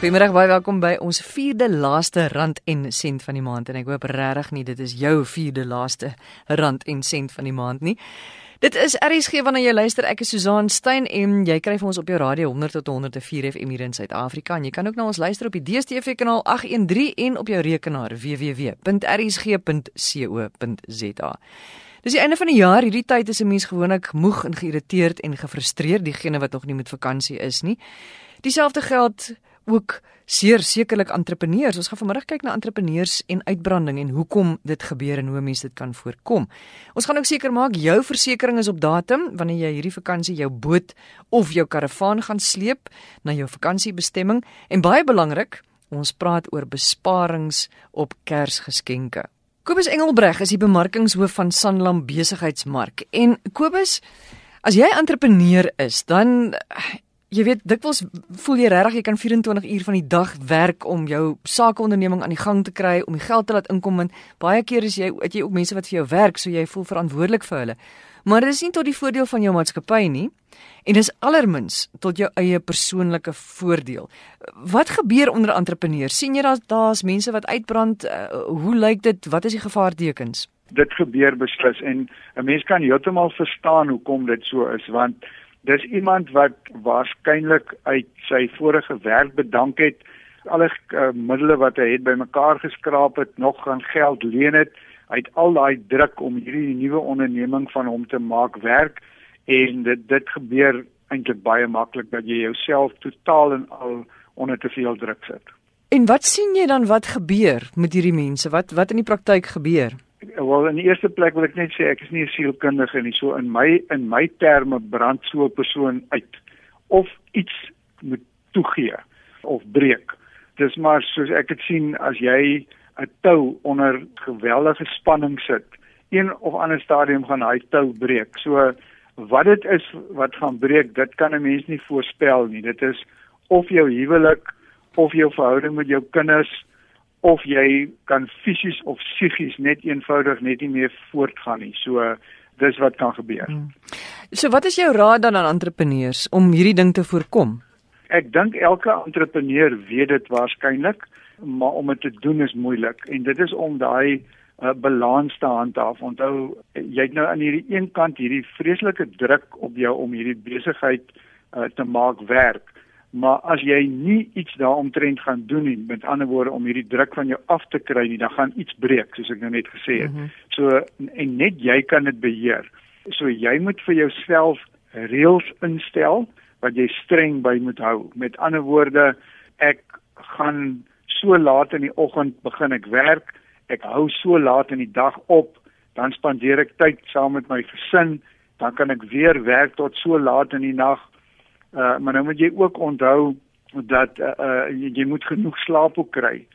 Goeiemôre, baie welkom by ons vierde laaste rand en sent van die maand en ek hoop regtig nie dit is jou vierde laaste rand en sent van die maand nie. Dit is RSG wanneer jy luister. Ek is Susan Stein en jy kry vir ons op jou radio 100 tot 104 FM hier in Suid-Afrika en jy kan ook na ons luister op die DStv kanaal 813 en op jou rekenaar www.rsg.co.za. Dis die einde van die jaar. Hierdie tyd is 'n mens gewoonlik moeg en geïrriteerd en gefrustreerd, diegene wat nog nie met vakansie is nie. Dieselfde geld ook seer sekerlik entrepreneurs. Ons gaan vanmiddag kyk na entrepreneurs en uitbranding en hoekom dit gebeur en hoe mense dit kan voorkom. Ons gaan ook seker maak jou versekerings is op datum wanneer jy hierdie vakansie jou boot of jou karavaan gaan sleep na jou vakansiebestemming en baie belangrik, ons praat oor besparings op Kersgeskenke. Kobus Engelbreg is die bemarkingshoof van Sanlam Besigheidsmark en Kobus As jy entrepreneur is, dan jy weet dikwels voel jy regtig jy kan 24 uur van die dag werk om jou sakeonderneming aan die gang te kry, om die geld te laat inkom en baie keer is jy het jy ook mense wat vir jou werk, so jy voel verantwoordelik vir hulle. Maar dit is nie tot die voordeel van jou maatskappy nie en dis allermins tot jou eie persoonlike voordeel. Wat gebeur onder entrepreneurs? sien jy daar daar's mense wat uitbrand? Uh, hoe lyk dit? Wat is die gevaartekens? Dit gebeur beslis en 'n mens kan heeltemal verstaan hoekom dit so is want Dis iemand wat waarskynlik uit sy vorige werk bedank het, alle uh, middele wat hy het bymekaar geskraap het, nog gaan geld leen het, uit al daai druk om hierdie nuwe onderneming van hom te maak werk en dit dit gebeur eintlik baie maklik dat jy jouself totaal en al onder te veel druk sit. En wat sien jy dan wat gebeur met hierdie mense? Wat wat in die praktyk gebeur? Wel in die eerste plek wil ek net sê ek is nie 'n sielkundige nie. So in my in my terme brand so 'n persoon uit of iets moet toegee of breek. Dis maar soos ek dit sien as jy 'n tou onder geweldige spanning sit, een of ander stadium gaan hy tou breek. So wat dit is wat gaan breek, dit kan 'n mens nie voorspel nie. Dit is of jou huwelik of jou verhouding met jou kinders of jy kan fisies of psigies net eenvoudig net nie meer voortgaan nie. So dis wat kan gebeur. Hmm. So wat is jou raad dan aan entrepreneurs om hierdie ding te voorkom? Ek dink elke entrepreneur weet dit waarskynlik, maar om dit te doen is moeilik en dit is om daai uh, balans te handhaaf. Onthou jy het nou aan hierdie een kant hierdie vreeslike druk op jou om hierdie besigheid uh, te maak werk maar as jy nie iets daaromtrent gaan doen nie met ander woorde om hierdie druk van jou af te kry nie dan gaan iets breek soos ek nou net gesê het. Mm -hmm. So en net jy kan dit beheer. So jy moet vir jouself reëls instel wat jy streng by moet hou. Met ander woorde ek gaan so laat in die oggend begin ek werk. Ek hou so laat in die dag op, dan spandeer ek tyd saam met my gesin, dan kan ek weer werk tot so laat in die nag Uh maar nou moet jy ook onthou dat uh, uh jy moet genoeg slaap ook kry.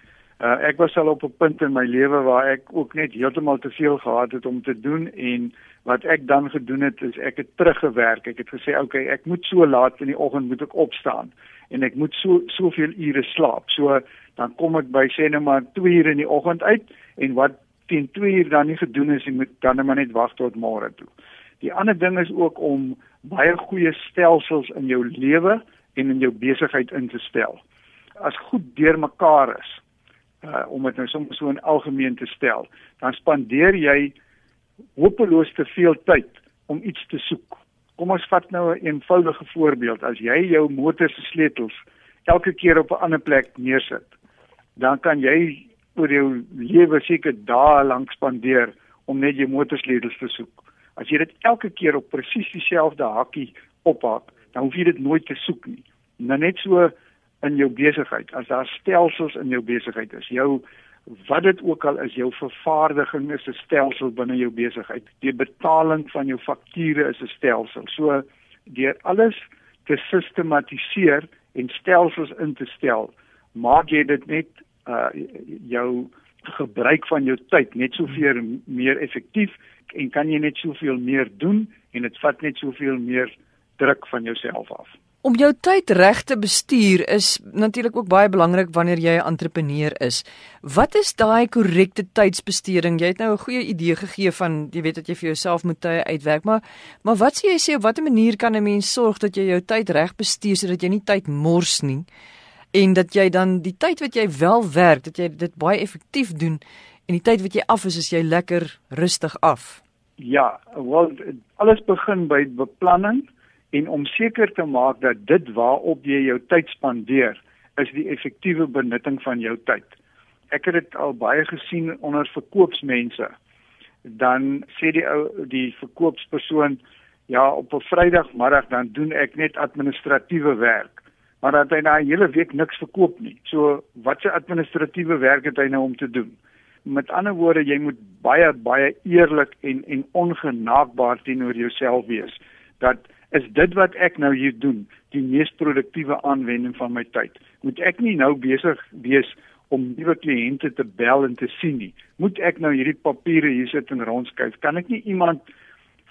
Uh ek was al op 'n punt in my lewe waar ek ook net heeltemal te veel gehad het om te doen en wat ek dan gedoen het is ek het teruggewerk. Ek het gesê okay, ek moet so laat in die oggend moet ek opstaan en ek moet so soveel ure slaap. So dan kom ek by sê net maar 2 ure in die oggend uit en wat teen 2 uur dan nie gedoen is, ek moet dan net maar net wag tot môre toe. Die ander ding is ook om baie goeie stelsels in jou lewe en in jou besigheid in te stel. As goed deurmekaar is, uh om dit nou soms so in algemeen te stel, dan spandeer jy hopeloos te veel tyd om iets te soek. Kom ons vat nou 'n een eenvoudige voorbeeld. As jy jou motor se sleutels elke keer op 'n ander plek neersit, dan kan jy oor jou lewe seker dae lank spandeer om net jou motorsleutels te soek. As jy dit elke keer op presies dieselfde hakkie ophak, dan hoef jy dit nooit te soek nie. Nou net so in jou besigheid, as daar stelsels in jou besigheid is, jou wat dit ook al is, jou vervaardiging is 'n stelsel binne jou besigheid. Die betaling van jou fakture is 'n stelsel. So deur alles te sistematiseer en stelsels in te stel, maak jy dit net uh jou gebruik van jou tyd net soveel meer effektief en kan jy net soveel meer doen en dit vat net soveel meer druk van jouself af. Om jou tyd reg te bestuur is natuurlik ook baie belangrik wanneer jy 'n entrepreneur is. Wat is daai korrekte tydsbesteding? Jy het nou 'n goeie idee gegee van jy weet dat jy vir jouself moet tye uitwerk, maar maar wat sê jy sê op watter manier kan 'n mens sorg dat jy jou tyd reg bestuur sodat jy nie tyd mors nie? en dat jy dan die tyd wat jy wel werk, dat jy dit baie effektief doen en die tyd wat jy af is, is jy lekker rustig af. Ja, wel alles begin by beplanning en om seker te maak dat dit waarop jy jou tyd spandeer is die effektiewe benutting van jou tyd. Ek het dit al baie gesien onder verkoopsmense. Dan sê die ou die verkoopspersoon ja, op 'n Vrydagmiddag dan doen ek net administratiewe werk. Maar dat hy na 'n hele week niks verkoop nie. So wat se administratiewe werk het hy nou om te doen? Met ander woorde, jy moet baie baie eerlik en en ongenaakbaar teenoor jouself wees dat is dit wat ek nou hier doen die mees produktiewe aanwending van my tyd. Moet ek nie nou besig wees om nuwe kliënte te bel en te sien nie. Moet ek nou hierdie papiere hier sit en rondskuif? Kan ek nie iemand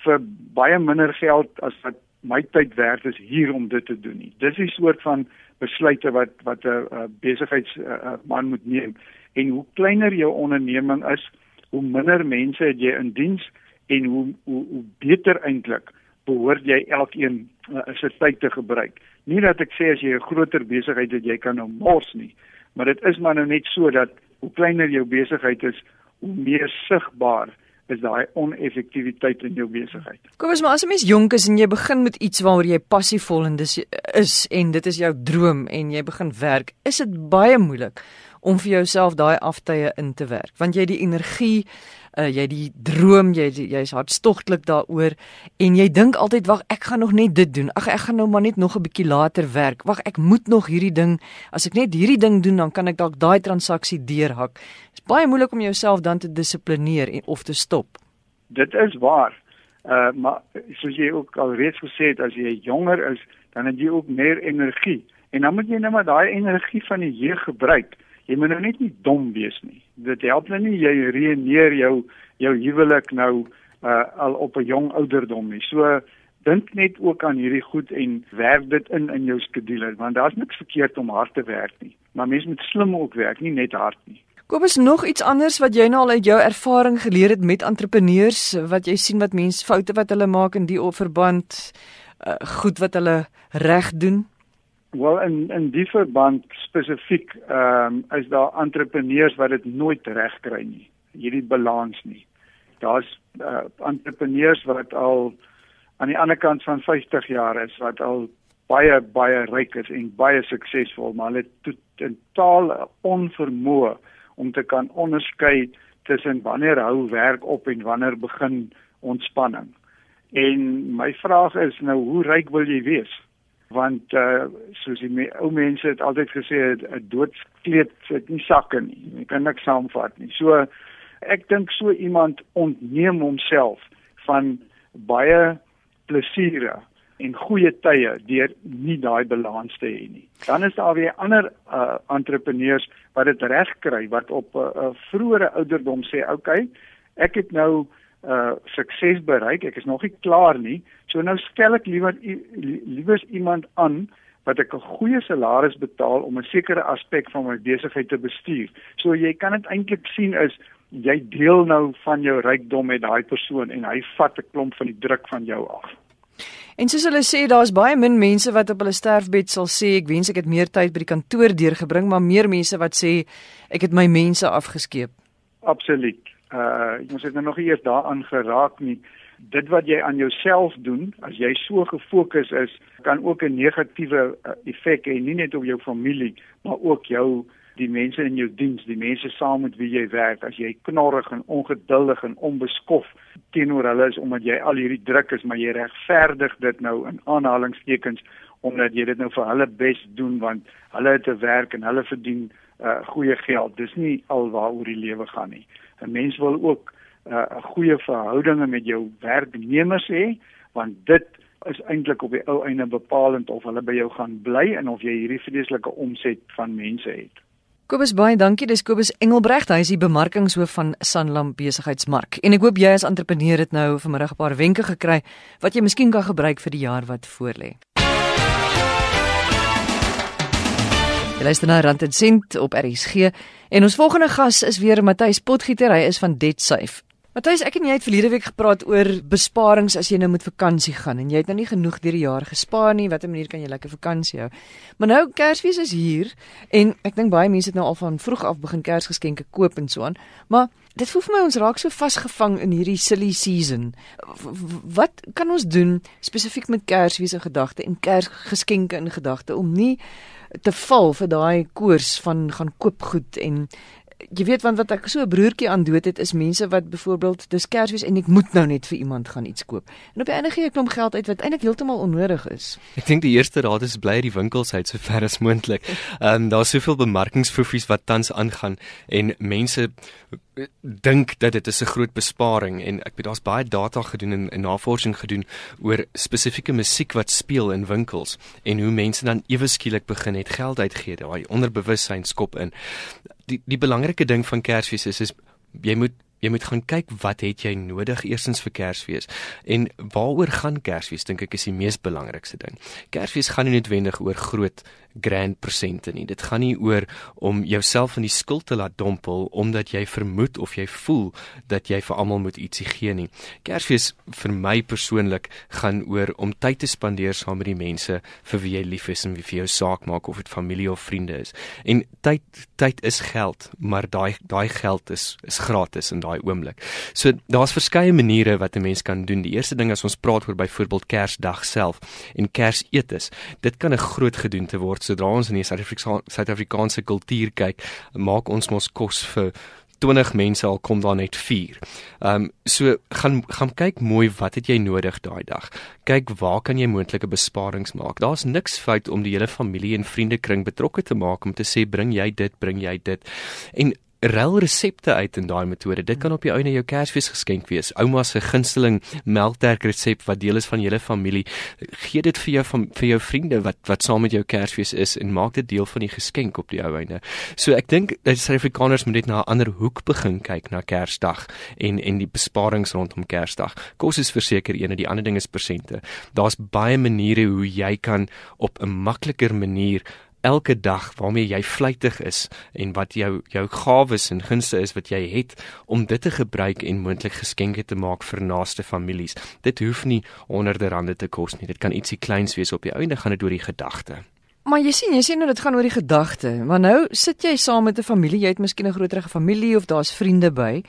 vir baie minder geld as wat my tyd werd is hier om dit te doen nie. Dis 'n soort van besluite wat wat 'n besigheidsman moet neem en hoe kleiner jou onderneming is, hoe minder mense het jy in diens en hoe hoe, hoe beter eintlik behoort jy elkeen uh, se tyd te gebruik. Nie dat ek sê as jy 'n groter besigheid het jy kan nou mors nie, maar dit is maar nou net so dat hoe kleiner jou besigheid is, hoe meer sigbaar is daai oneffektiwiteit in jou besigheid. Kom ons maar as 'n mens jonk is en jy begin met iets waaroor jy passievol en dis is en dit is jou droom en jy begin werk, is dit baie moeilik om vir jouself daai aftye in te werk. Want jy die energie uh, jy die droom jy jy's hartstogtelik daaroor en jy dink altyd wag ek gaan nog net dit doen. Ag ek gaan nou maar net nog 'n bietjie later werk. Wag ek moet nog hierdie ding as ek net hierdie ding doen dan kan ek dalk daai transaksie deurhak. Is baie moeilik om jouself dan te dissiplineer en of te stop. Dit is waar. Uh, maar soos jy ook al reeds gesê het as jy jonger is dan het jy ook meer energie. En dan moet jy net maar daai energie van die jeug gebruik jy moet nou net nie dom wees nie. Dit help nou nie jy reëneer jou jou huwelik nou uh, al op 'n jong ouderdom nie. So dink net ook aan hierdie goed en werk dit in in jou skedule want daar's niks verkeerd om hard te werk nie. Maar mens moet slim ook werk, nie net hard nie. Kobus nog iets anders wat jy nou al uit jou ervaring geleer het met entrepreneurs wat jy sien wat mense foute wat hulle maak in die verband uh, goed wat hulle reg doen Wel in in die verband spesifiek ehm um, is daar entrepreneurs wat dit nooit reg kry nie. Hierdie balans nie. Daar's uh, entrepreneurs wat al aan die ander kant van 50 jaar is wat al baie baie ryk is en baie suksesvol, maar hulle het totaal onvermoë om te kan onderskei tussen wanneer hou werk op en wanneer begin ontspanning. En my vraag is nou hoe ryk wil jy wees? Want uh soos die me ou mense het altyd gesê 'n doodskleed sit nie sakke nie. Jy kan niks saamvat nie. So ek dink so iemand ontneem homself van baie plesiere en goeie tye deur nie daai balans te hê nie. Dan is daar weer ander uh entrepreneurs wat dit reg kry wat op 'n uh, uh, vroeë ouderdom sê, "Oké, okay, ek het nou uh sukses bereik. Ek is nog nie klaar nie. So nou stel ek liewer liewers iemand aan wat ek 'n goeie salaris betaal om 'n sekere aspek van my besigheid te bestuur. So jy kan dit eintlik sien is jy deel nou van jou rykdom met daai persoon en hy vat 'n klomp van die druk van jou af. En soos hulle sê, daar's baie min mense wat op hulle sterfbed sal sê ek wens ek het meer tyd by die kantoor deurgebring, maar meer mense wat sê ek het my mense afgeskeep. Absoluut uh ons het nou nog eers daaraan geraak nie. Dit wat jy aan jouself doen as jy so gefokus is kan ook 'n negatiewe uh, effek hê nie net op jou familie maar ook jou die mense in jou diens die mense saam met wie jy werk. As jy knorrig en ongeduldig en onbeskof teenoor hulle is omdat jy al hierdie druk is maar jy regverdig dit nou in aanhalingstekens omdat jy dit nou vir hulle bes doen want hulle het te werk en hulle verdien uh goeie geld dis nie alwaaroor die lewe gaan nie 'n mens wil ook 'n uh, goeie verhoudinge met jou werknemers hê want dit is eintlik op die ou einde bepalend of hulle by jou gaan bly en of jy hierdie vreeslike omset van mense het. Kobus baie dankie. Dis Kobus Engelbregt. Hy is die bemarkingshoof van Sanlam Besigheidsmark. En ek hoop jy as entrepreneur het nou vanmiddag 'n paar wenke gekry wat jy miskien kan gebruik vir die jaar wat voorlê. Jy luister na Rand en Sent op RSG en ons volgende gas is weer Matthys Potgieter. Hy is van DebtSafe. Matthys, ek en jy het verlede week gepraat oor besparings as jy nou met vakansie gaan en jy het nou nie genoeg deur die jaar gespaar nie. Watter manier kan jy lekker vakansie hou? Maar nou Kersfees is hier en ek dink baie mense het nou al van vroeg af begin Kersgeskenke koop en so aan. Maar dit voel vir my ons raak so vasgevang in hierdie silly season. Wat kan ons doen spesifiek met Kersfees in gedagte en Kersgeskenke in gedagte om nie te val vir daai koers van gaan koop goed en jy weet want wat ek so 'n broertjie aan dood het is mense wat byvoorbeeld dis Kersfees en ek moet nou net vir iemand gaan iets koop. En op die einde gee ek hom geld uit wat eintlik heeltemal onnodig is. Ek dink die eerste raad is bly die winkels uit so ver as moontlik. Ehm um, daar's soveel bemarkingsfoefies wat tans aangaan en mense dink dat dit is 'n groot besparing en ek weet daar's baie data gedoen en, en navorsing gedoen oor spesifieke musiek wat speel in winkels en hoe mense dan ewe skielik begin het geld uitgee. Daai onderbewussyn skop in die die belangrike ding van Kersfees is is jy moet jy moet gaan kyk wat het jy nodig eersins vir Kersfees en waaroor gaan Kersfees dink ek is die mees belangrikste ding. Kersfees gaan nie noodwendig oor groot grand persente nie. Dit gaan nie oor om jouself in die skuld te laat dompel omdat jy vermoed of jy voel dat jy vir almal moet ietsie gee nie. Kersfees vir my persoonlik gaan oor om tyd te spandeer saam met die mense vir wie jy lief is en wie vir jou saak maak of dit familie of vriende is. En tyd tyd is geld, maar daai daai geld is is gratis in daai oomblik. So daar's verskeie maniere wat 'n mens kan doen. Die eerste ding is ons praat oor byvoorbeeld Kersdag self en Kersetes. Dit kan 'n groot gedoente word sodra ons in die Suid-Afrikaanse kultuur kyk, maak ons mos kos vir 20 mense al kom daar net 4. Ehm um, so gaan gaan kyk mooi wat het jy nodig daai dag. Kyk waar kan jy moontlike besparings maak. Daar's niks fout om die hele familie en vriendekring betrokke te maak om te sê bring jy dit, bring jy dit. En rel resepte uit in daai metode. Dit kan op die ouene jou Kersfees geskenk wees. Ouma se gunsteling melkterk resep wat deel is van julle familie. Gee dit vir jou van vir jou vriende wat wat saam met jou Kersfees is en maak dit deel van die geskenk op die ouene. So ek dink dat Suid-Afrikaners moet net na 'n ander hoek begin kyk na Kersdag en en die besparings rondom Kersdag. Kos is verseker een en die ander ding is persente. Daar's baie maniere hoe jy kan op 'n makliker manier elke dag waarmee jy vlytig is en wat jou jou gawes en gunste is wat jy het om dit te gebruik en moontlik geskenke te maak vir naaste families. Dit hoef nie honderde rande te kos nie. Dit kan ietsie kleins wees op die einde gaan dit oor die gedagte. Maar jy sien, jy sien nou dit gaan oor die gedagte. Maar nou sit jy saam met 'n familie, jy het miskien 'n groterige familie of daar's vriende by.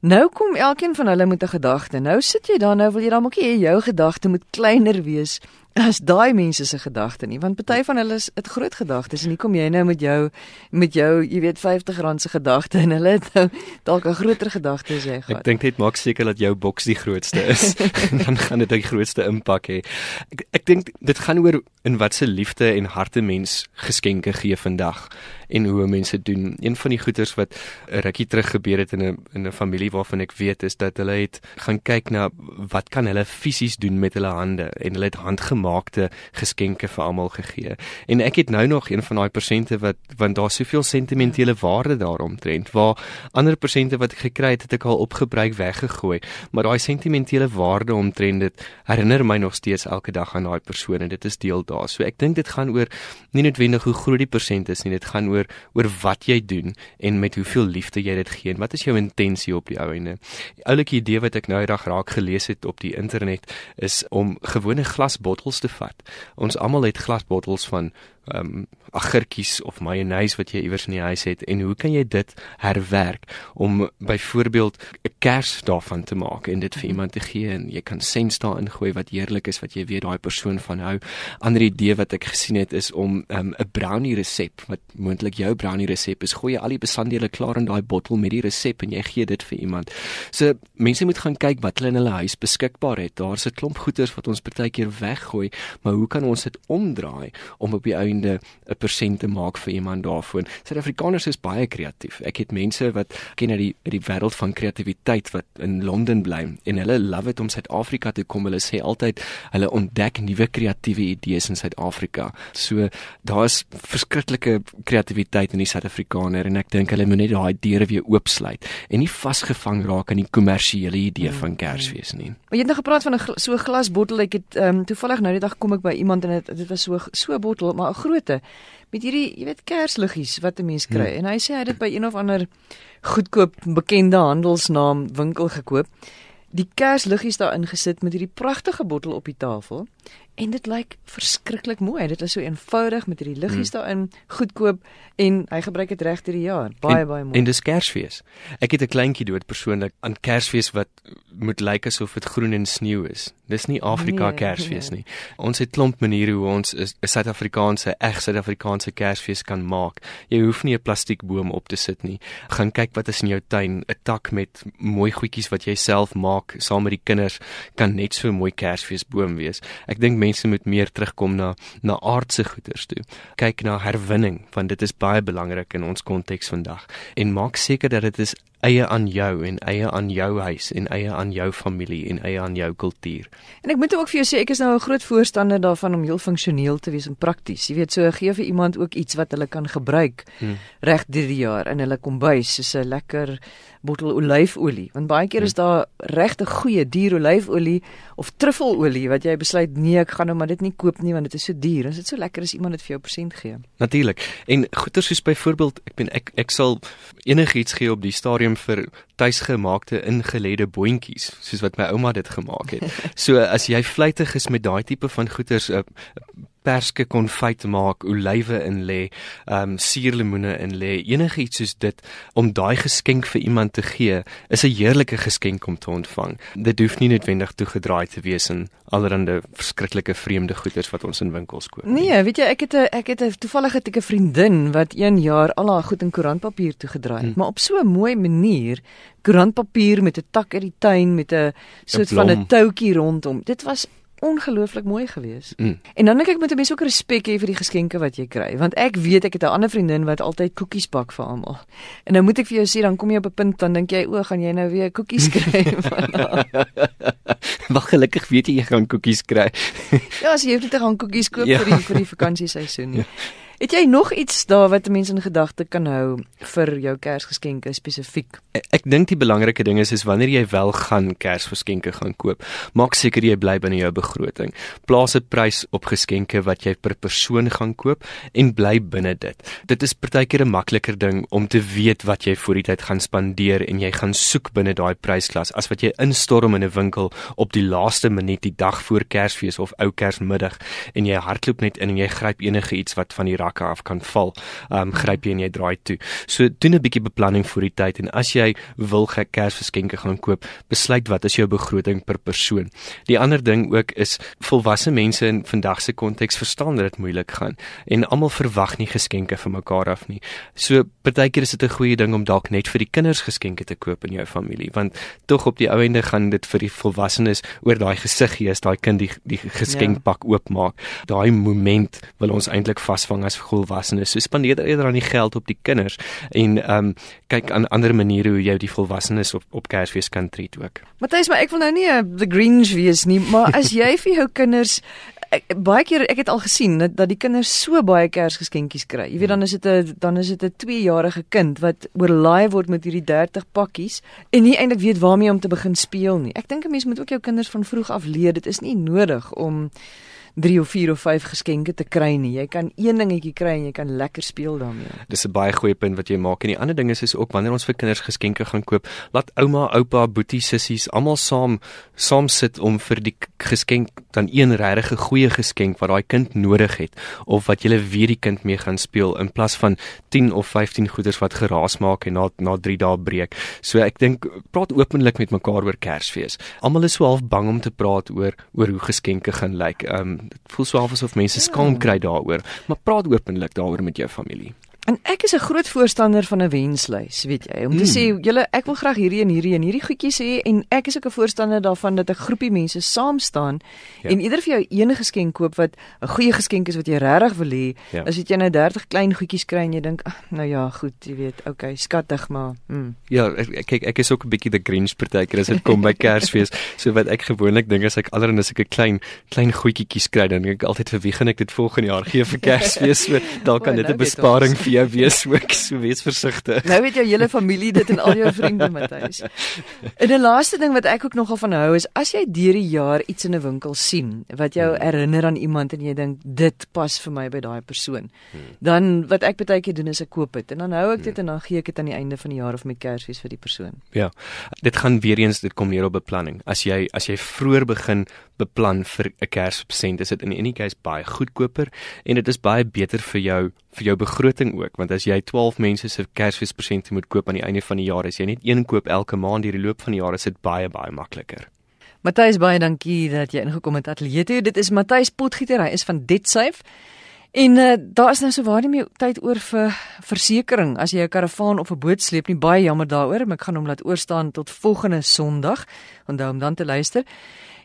Nou kom elkeen van hulle met 'n gedagte. Nou sit jy daar nou wil jy dan ook hê jou gedagte moet kleiner wees as daai mense se gedagte nie want party van hulle dit groot gedagtes en hier kom jy nou met jou met jou jy weet 50 rand se gedagte en hulle het nou dalk 'n groter gedagte as jy gehad. Ek dink net maak seker dat jou boks die grootste is dan gaan dit die grootste impak hê. Ek, ek dink dit gaan oor in watse liefde en harte mens geskenke gee vandag en hoe mense doen. Een van die goeters wat rukkie terug gebeur het in 'n in 'n familie waarvan ek weet is dat hulle het gaan kyk na wat kan hulle fisies doen met hulle hande en hulle het handgemaakte geskenke vir almal gegee. En ek het nou nog een van daai persente wat want daar soveel sentimentele waarde daaromtrent waar ander persente wat ek gekry het het ek al opgebruik weggegooi, maar daai sentimentele waarde omtrent dit herinner my nog steeds elke dag aan daai persoon en dit is deel daar. So ek dink dit gaan oor nie noodwendig hoe groot die persent is nie, dit gaan oor oor wat jy doen en met hoeveel liefde jy dit gee en wat is jou intensie op die ou ende. Die oulike idee wat ek nou eendag raak gelees het op die internet is om gewone glasbottels te vat. Ons almal het glasbottels van ehm um, agurkies of mayonnaise wat jy iewers in die huis het en hoe kan jy dit herwerk om byvoorbeeld 'n kers daarvan te maak en dit vir mhm. iemand te gee en jy kan sens daarin gooi wat heerlik is wat jy weet daai persoon van hou. Ander idee wat ek gesien het is om ehm, 'n um, brownie resep wat moontlik jou brownie resep is, gooi jy al die bestanddele klaar in daai bottel met die resep en jy gee dit vir iemand. So mense moet gaan kyk wat hulle in hulle huis beskikbaar het. Daar's 'n klomp goeders wat ons partykeer weggooi, maar hoe kan ons dit omdraai om op die einde 'n persent te maak vir iemand daarvoor. Suid-Afrikaners is baie kreatief. Ek het mense wat ken uit die uit die wêreld van kreatiwiteit wat in Londen bly en hulle love dit om Suid-Afrika te kom. Hulle sê altyd hulle ontdek nuwe kreatiewe idees in Suid-Afrika. So daar's verskriklike kreatiwiteit in die Suid-Afrikaner en ek dink hulle moet net daai deure weer oopsluit en nie vasgevang raak aan die kommersiële idee van Kersfees nie. Maar jy het nou gepraat van 'n so glasbottel. Ek het ehm um, toevallig nou die dag kom ek by iemand en dit dit was so so bottel, maar 'n grootte met hierdie, jy weet, kersliggies wat 'n mens kry. Hmm. En hy sê hy het dit by een of ander goedkoop bekende handelsnaam winkel gekoop. Die kersliggies daarin gesit met hierdie pragtige bottel op die tafel en dit lyk verskriklik mooi. Dit is so eenvoudig met hierdie liggies hmm. daarin, goedkoop en hy gebruik dit reg deur die jaar. Baie en, baie mooi. En dis Kersfees. Ek het 'n kleintjie dood persoonlik aan Kersfees wat moet lyk asof dit groen en sneeu is. Dis nie Afrika nee, Kersfees nee. nie. Ons het klomp maniere hoe ons 'n Suid-Afrikaanse, reg Suid-Afrikaanse Kersfees kan maak. Jy hoef nie 'n plastiekboom op te sit nie. Gaan kyk wat is in jou tuin, 'n tak met mooi goedjies wat jy self maak saam met die kinders kan net so 'n mooi Kersfeesboom wees. Ek dink mense moet meer terugkom na na aardse goederes toe. Kyk na herwinning, want dit is baie belangrik in ons konteks vandag en maak seker dat dit is eie aan jou en eie aan jou huis en eie aan jou familie en eie aan jou kultuur. En ek moet ook vir jou sê ek is nou 'n groot voorstander daarvan om heel funksioneel te wees en prakties. Jy weet so gee vir iemand ook iets wat hulle kan gebruik hmm. reg deur die jaar in hulle kombuis soos 'n lekker bottel olyfolie. Want baie keer is hmm. daar regte goeie duur olyfolie of truffelolie wat jy besluit nee, ek gaan nou maar dit nie koop nie want dit is so duur. Is dit so lekker as iemand dit vir jou persent gee? Natuurlik. En goeder soos byvoorbeeld ek ben ek ek sal enigiets gee op die stadium stadium vir tuisgemaakte ingelede boontjies soos wat my ouma dit gemaak het. So as jy vleitig is met daai tipe van goeders 'n uh, perske konfyt maak, olywe in lê, um, suurlemoene in lê, enigiets soos dit om daai geskenk vir iemand te gee, is 'n heerlike geskenk om te ontvang. Dit hoef nie noodwendig toegedraai te wees in allerlei verskriklike vreemde goeders wat ons in winkels koop. Nee, weet jy, ek het 'n ek het 'n toevallig het ek 'n vriendin wat 1 jaar al haar goed in koerantpapier toegedraai het, hmm. maar op so 'n mooi manier koerantpapier met 'n tak uit die tuin met 'n soort van 'n toutjie rondom. Dit was ongelooflik mooi geweest. Mm. En dan dink ek moet 'n mens ook respek hê vir die geskenke wat jy kry, want ek weet ek het 'n ander vriendin wat altyd koekies bak vir almal. En nou moet ek vir jou sê dan kom jy op 'n punt dan dink jy o, gaan jy nou weer koekies kry van Wag gelukkig weet jy jy gaan koekies kry. ja, as jy hoef net te gaan koekies koop ja. vir die vir die vakansieseisoen nie. Het jy nog iets daar wat mense in gedagte kan hou vir jou Kersgeskenke spesifiek? Ek, ek dink die belangrike ding is is wanneer jy wel gaan Kersgeskenke gaan koop, maak seker jy bly binne jou begroting. Plaas 'n prys op geskenke wat jy per persoon gaan koop en bly binne dit. Dit is partykeer 'n makliker ding om te weet wat jy vir die tyd gaan spandeer en jy gaan soek binne daai prysklas as wat jy instorm in 'n winkel op die laaste minuut die dag voor Kersfees of ou Kersmiddag en jy hardloop net in en jy gryp enige iets wat van die rakke af kan val. Ehm um, gryp jy en jy draai toe. So doen 'n bietjie beplanning vir die tyd en as jy wil Kersgeskenke gaan koop, besluit wat is jou begroting per persoon. Die ander ding ook is volwasse mense in vandag se konteks verstaan dat dit moeilik gaan en almal verwag nie geskenke van mekaar af nie. So partykeer is dit 'n goeie ding om dalk net vir die kinders geskenke te koop in jou familie want tog op die ou ende gaan dit vir die volwassenes oor daai gesig gee as daai kind die die geskenkpak ja. oopmaak. Daai moment wil ons eintlik vasvang as volwassenes. So spandeer eerder aan die geld op die kinders en ehm um, kyk aan ander maniere hoe jy die volwassenes op op Kersfees kan treat ook. Matthys, maar ek wil nou nie 'n the Grinch wees nie, maar as jy vir jou kinders Ek, baie keer ek het al gesien dat dat die kinders so baie Kersgeskenkies kry. Jy weet dan is dit 'n dan is dit 'n 2-jarige kind wat oorlaai word met hierdie 30 pakkies en nie eintlik weet waarmee om te begin speel nie. Ek dink 'n mens moet ook jou kinders van vroeg af leer dit is nie nodig om 3 of 4 of 5 geskenke te kry nie. Jy kan een dingetjie kry en jy kan lekker speel daarmee. Dis 'n baie goeie punt wat jy maak. En die ander ding is is ook wanneer ons vir kinders geskenke gaan koop, laat ouma, oupa, boetie, sissies almal saam saam sit om vir die geskenk dan een regtig goeie geskenk wat daai kind nodig het of wat jy weer die kind mee gaan speel in plaas van 10 of 15 goeders wat geraas maak en na na 3 dae breek. So ek dink praat openlik met mekaar oor Kersfees. Almal is so half bang om te praat oor oor hoe geskenke gaan lyk. Ehm um, dit voel so half asof mense skaam kry daaroor, maar praat openlik daaroor met jou familie. En ek is 'n groot voorstander van 'n wenslys, weet jy, om te mm. sê julle ek wil graag hierdie en hierdie en hierdie goedjies hê en ek is ook 'n voorstander daarvan dat 'n groepie mense saam staan ja. en eerder vir jou enige geskenk koop wat 'n goeie geskenk is wat jy regtig wil hê, ja. as jy nou 30 klein goedjies kry en jy dink, ag, nou ja, goed, jy weet, okay, skattig maar. Mm. Ja, ek kyk ek is ook 'n bietjie the Grinch partykeer as dit kom by Kersfees. so wat ek gewoonlik dink as ek allerhande sulke klein klein goedjies kry, dan dink ek altyd vir wie gaan ek dit volgende jaar gee vir Kersfees? So dalk kan dit 'n besparing vir jou wees ook, so wees versigtig. Nou weet jou hele familie dit en al jou vriende Matthys. En 'n laaste ding wat ek ook nogal van hou is as jy deur die jaar iets in 'n winkel sien wat jou hmm. herinner aan iemand en jy dink dit pas vir my by daai persoon. Hmm. Dan wat ek baie keer doen is ek koop dit en dan hou ek dit hmm. en dan gee ek dit aan die einde van die jaar of met Kersfees vir die persoon. Ja. Dit gaan weer eens dit kom neer op beplanning. As jy as jy vroeër begin beplan vir 'n Kerspresent, is dit in enige geval baie goedkoper en dit is baie beter vir jou vir jou begroting ook want as jy 12 mense se Kersfeespresente moet koop aan die einde van die jaar, as jy net een koop elke maand deur die loop van die jaar, is dit baie baie makliker. Matthys baie dankie dat jy ingekom het ateljee toe. Dit is Matthys Potgieter, hy is van DebtSafe. En uh, daar is nou so waar nie meer tyd oor vir versekerings as jy 'n karavaan of 'n boot sleep nie. Baie jammer daaroor, maar ek gaan hom laat oorstaan tot volgende Sondag. Onthou om dan te luister.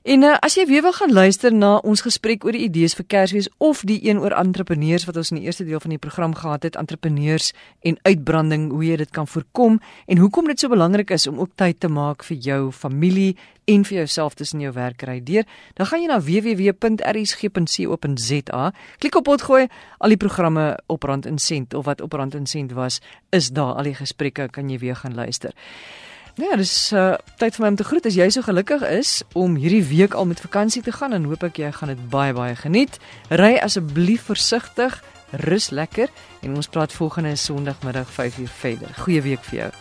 En uh, as jy weer wil gaan luister na ons gesprek oor die idees vir Kersfees of die een oor entrepreneurs wat ons in die eerste deel van die program gehad het, entrepreneurs en uitbranding, hoe jy dit kan voorkom en hoekom dit so belangrik is om ook tyd te maak vir jou familie en vir jouself tussen jou werk kry deur, dan gaan jy na www.rsg.co.za, klik op potgooi, al die programme op Rand en Sent of wat op Rand en Sent was, is daar al die gesprekke kan jy weer gaan luister. Ja, dis uh, tyd vir my om te groet. As jy so gelukkig is om hierdie week al met vakansie te gaan, dan hoop ek jy gaan dit baie baie geniet. Ry asseblief versigtig, rus lekker en ons praat volgende Sondagmiddag 5uur verder. Goeie week vir jou.